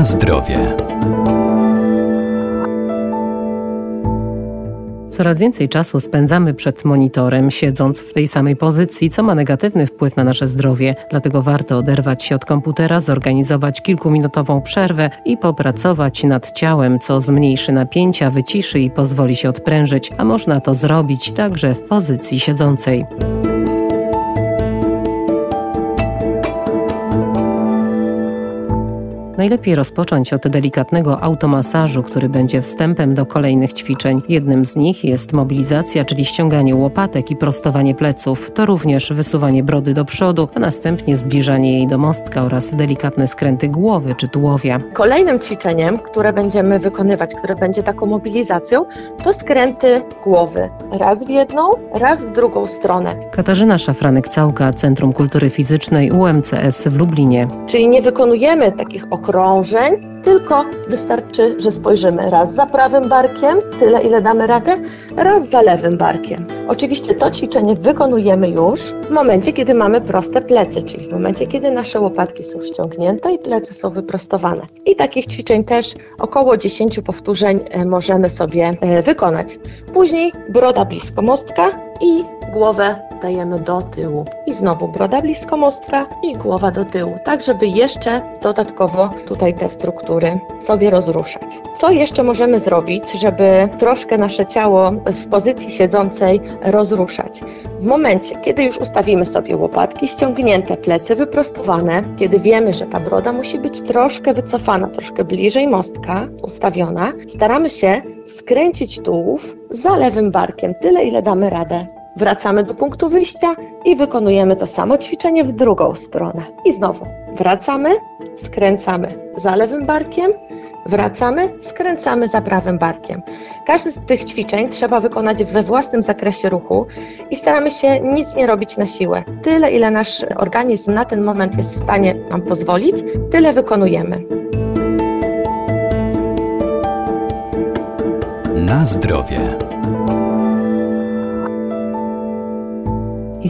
Na zdrowie. Coraz więcej czasu spędzamy przed monitorem, siedząc w tej samej pozycji, co ma negatywny wpływ na nasze zdrowie. Dlatego warto oderwać się od komputera, zorganizować kilkuminutową przerwę i popracować nad ciałem, co zmniejszy napięcia, wyciszy i pozwoli się odprężyć, a można to zrobić także w pozycji siedzącej. Najlepiej rozpocząć od delikatnego automasażu, który będzie wstępem do kolejnych ćwiczeń. Jednym z nich jest mobilizacja, czyli ściąganie łopatek i prostowanie pleców. To również wysuwanie brody do przodu, a następnie zbliżanie jej do mostka oraz delikatne skręty głowy czy tułowia. Kolejnym ćwiczeniem, które będziemy wykonywać, które będzie taką mobilizacją, to skręty głowy. Raz w jedną, raz w drugą stronę. Katarzyna Szafranek-Całka, Centrum Kultury Fizycznej UMCS w Lublinie. Czyli nie wykonujemy takich okrągłych okrążeń, tylko wystarczy, że spojrzymy raz za prawym barkiem, tyle ile damy radę, raz za lewym barkiem. Oczywiście to ćwiczenie wykonujemy już w momencie, kiedy mamy proste plecy, czyli w momencie, kiedy nasze łopatki są ściągnięte i plecy są wyprostowane. I takich ćwiczeń też około 10 powtórzeń e, możemy sobie e, wykonać. Później broda blisko mostka i głowę dajemy do tyłu. I znowu broda blisko mostka i głowa do tyłu, tak żeby jeszcze dodatkowo tutaj te struktury sobie rozruszać. Co jeszcze możemy zrobić, żeby troszkę nasze ciało w pozycji siedzącej rozruszać? W momencie, kiedy już ustawimy sobie łopatki ściągnięte, plecy wyprostowane, kiedy wiemy, że ta broda musi być troszkę wycofana, troszkę bliżej mostka ustawiona, staramy się skręcić tułów za lewym barkiem, tyle ile damy radę Wracamy do punktu wyjścia i wykonujemy to samo ćwiczenie w drugą stronę. I znowu wracamy, skręcamy za lewym barkiem, wracamy, skręcamy za prawym barkiem. Każdy z tych ćwiczeń trzeba wykonać we własnym zakresie ruchu i staramy się nic nie robić na siłę. Tyle, ile nasz organizm na ten moment jest w stanie nam pozwolić, tyle wykonujemy. Na zdrowie.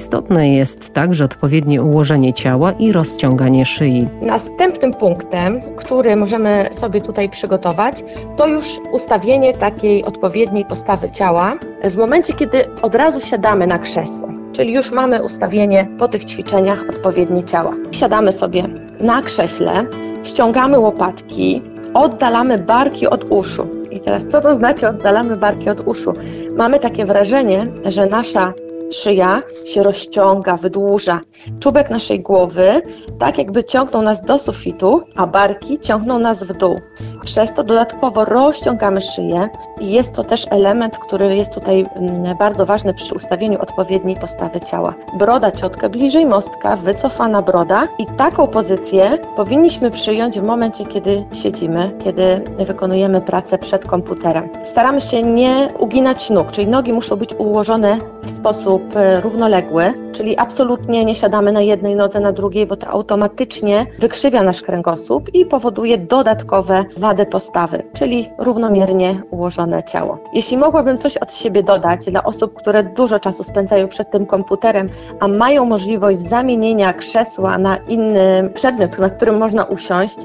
Istotne jest także odpowiednie ułożenie ciała i rozciąganie szyi. Następnym punktem, który możemy sobie tutaj przygotować, to już ustawienie takiej odpowiedniej postawy ciała w momencie, kiedy od razu siadamy na krzesło. Czyli już mamy ustawienie po tych ćwiczeniach odpowiednie ciała. Siadamy sobie na krześle, ściągamy łopatki, oddalamy barki od uszu. I teraz co to znaczy oddalamy barki od uszu? Mamy takie wrażenie, że nasza Szyja się rozciąga, wydłuża. Czubek naszej głowy tak jakby ciągnął nas do sufitu, a barki ciągną nas w dół. Przez to dodatkowo rozciągamy szyję i jest to też element, który jest tutaj mm, bardzo ważny przy ustawieniu odpowiedniej postawy ciała. Broda ciotkę bliżej mostka, wycofana broda i taką pozycję powinniśmy przyjąć w momencie, kiedy siedzimy, kiedy wykonujemy pracę przed komputerem. Staramy się nie uginać nóg, czyli nogi muszą być ułożone w sposób e, równoległy, czyli absolutnie nie siadamy na jednej nodze, na drugiej, bo to automatycznie wykrzywia nasz kręgosłup i powoduje dodatkowe wadę postawy, czyli równomiernie ułożone ciało. Jeśli mogłabym coś od siebie dodać dla osób, które dużo czasu spędzają przed tym komputerem, a mają możliwość zamienienia krzesła na inny przedmiot, na którym można usiąść,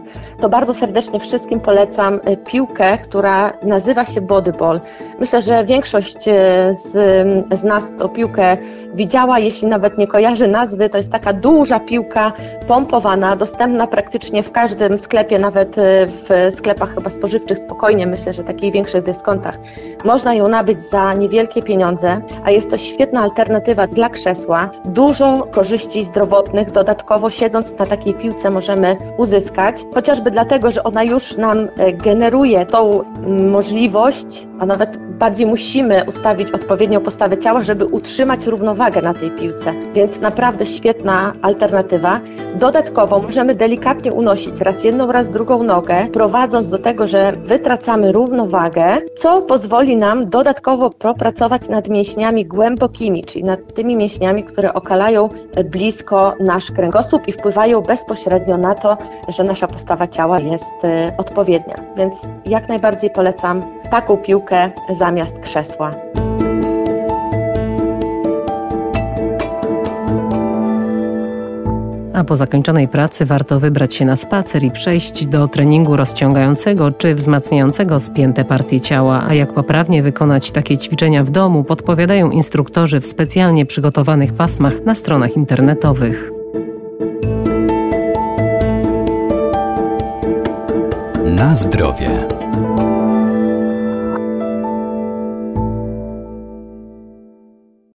to bardzo serdecznie wszystkim polecam e, piłkę, która nazywa się bodyball. Myślę, że większość e, z, z nas tą piłkę widziała, jeśli nawet nie kojarzy nazwy, to jest taka duża piłka pompowana, dostępna praktycznie w każdym sklepie, nawet e, w sklepach chyba spożywczych spokojnie, myślę, że takich większych dyskontach. Można ją nabyć za niewielkie pieniądze, a jest to świetna alternatywa dla krzesła. Dużo korzyści zdrowotnych dodatkowo siedząc na takiej piłce możemy uzyskać, chociażby dlatego, że ona już nam e, generuje tą możliwość, a nawet bardziej musimy ustawić odpowiednią postawę ciała, żeby utrzymać równowagę na tej piłce. Więc naprawdę świetna alternatywa. Dodatkowo możemy delikatnie unosić raz jedną, raz drugą nogę, prowadząc do tego, że wytracamy równowagę, co pozwoli nam dodatkowo popracować nad mięśniami głębokimi, czyli nad tymi mięśniami, które okalają blisko nasz kręgosłup i wpływają bezpośrednio na to, że nasza postawa ciała jest e, odpowiednia. Więc jak najbardziej polecam taką piłkę zamiast krzesła. A po zakończonej pracy warto wybrać się na spacer i przejść do treningu rozciągającego czy wzmacniającego spięte partie ciała. A jak poprawnie wykonać takie ćwiczenia w domu, podpowiadają instruktorzy w specjalnie przygotowanych pasmach na stronach internetowych. Na zdrowie.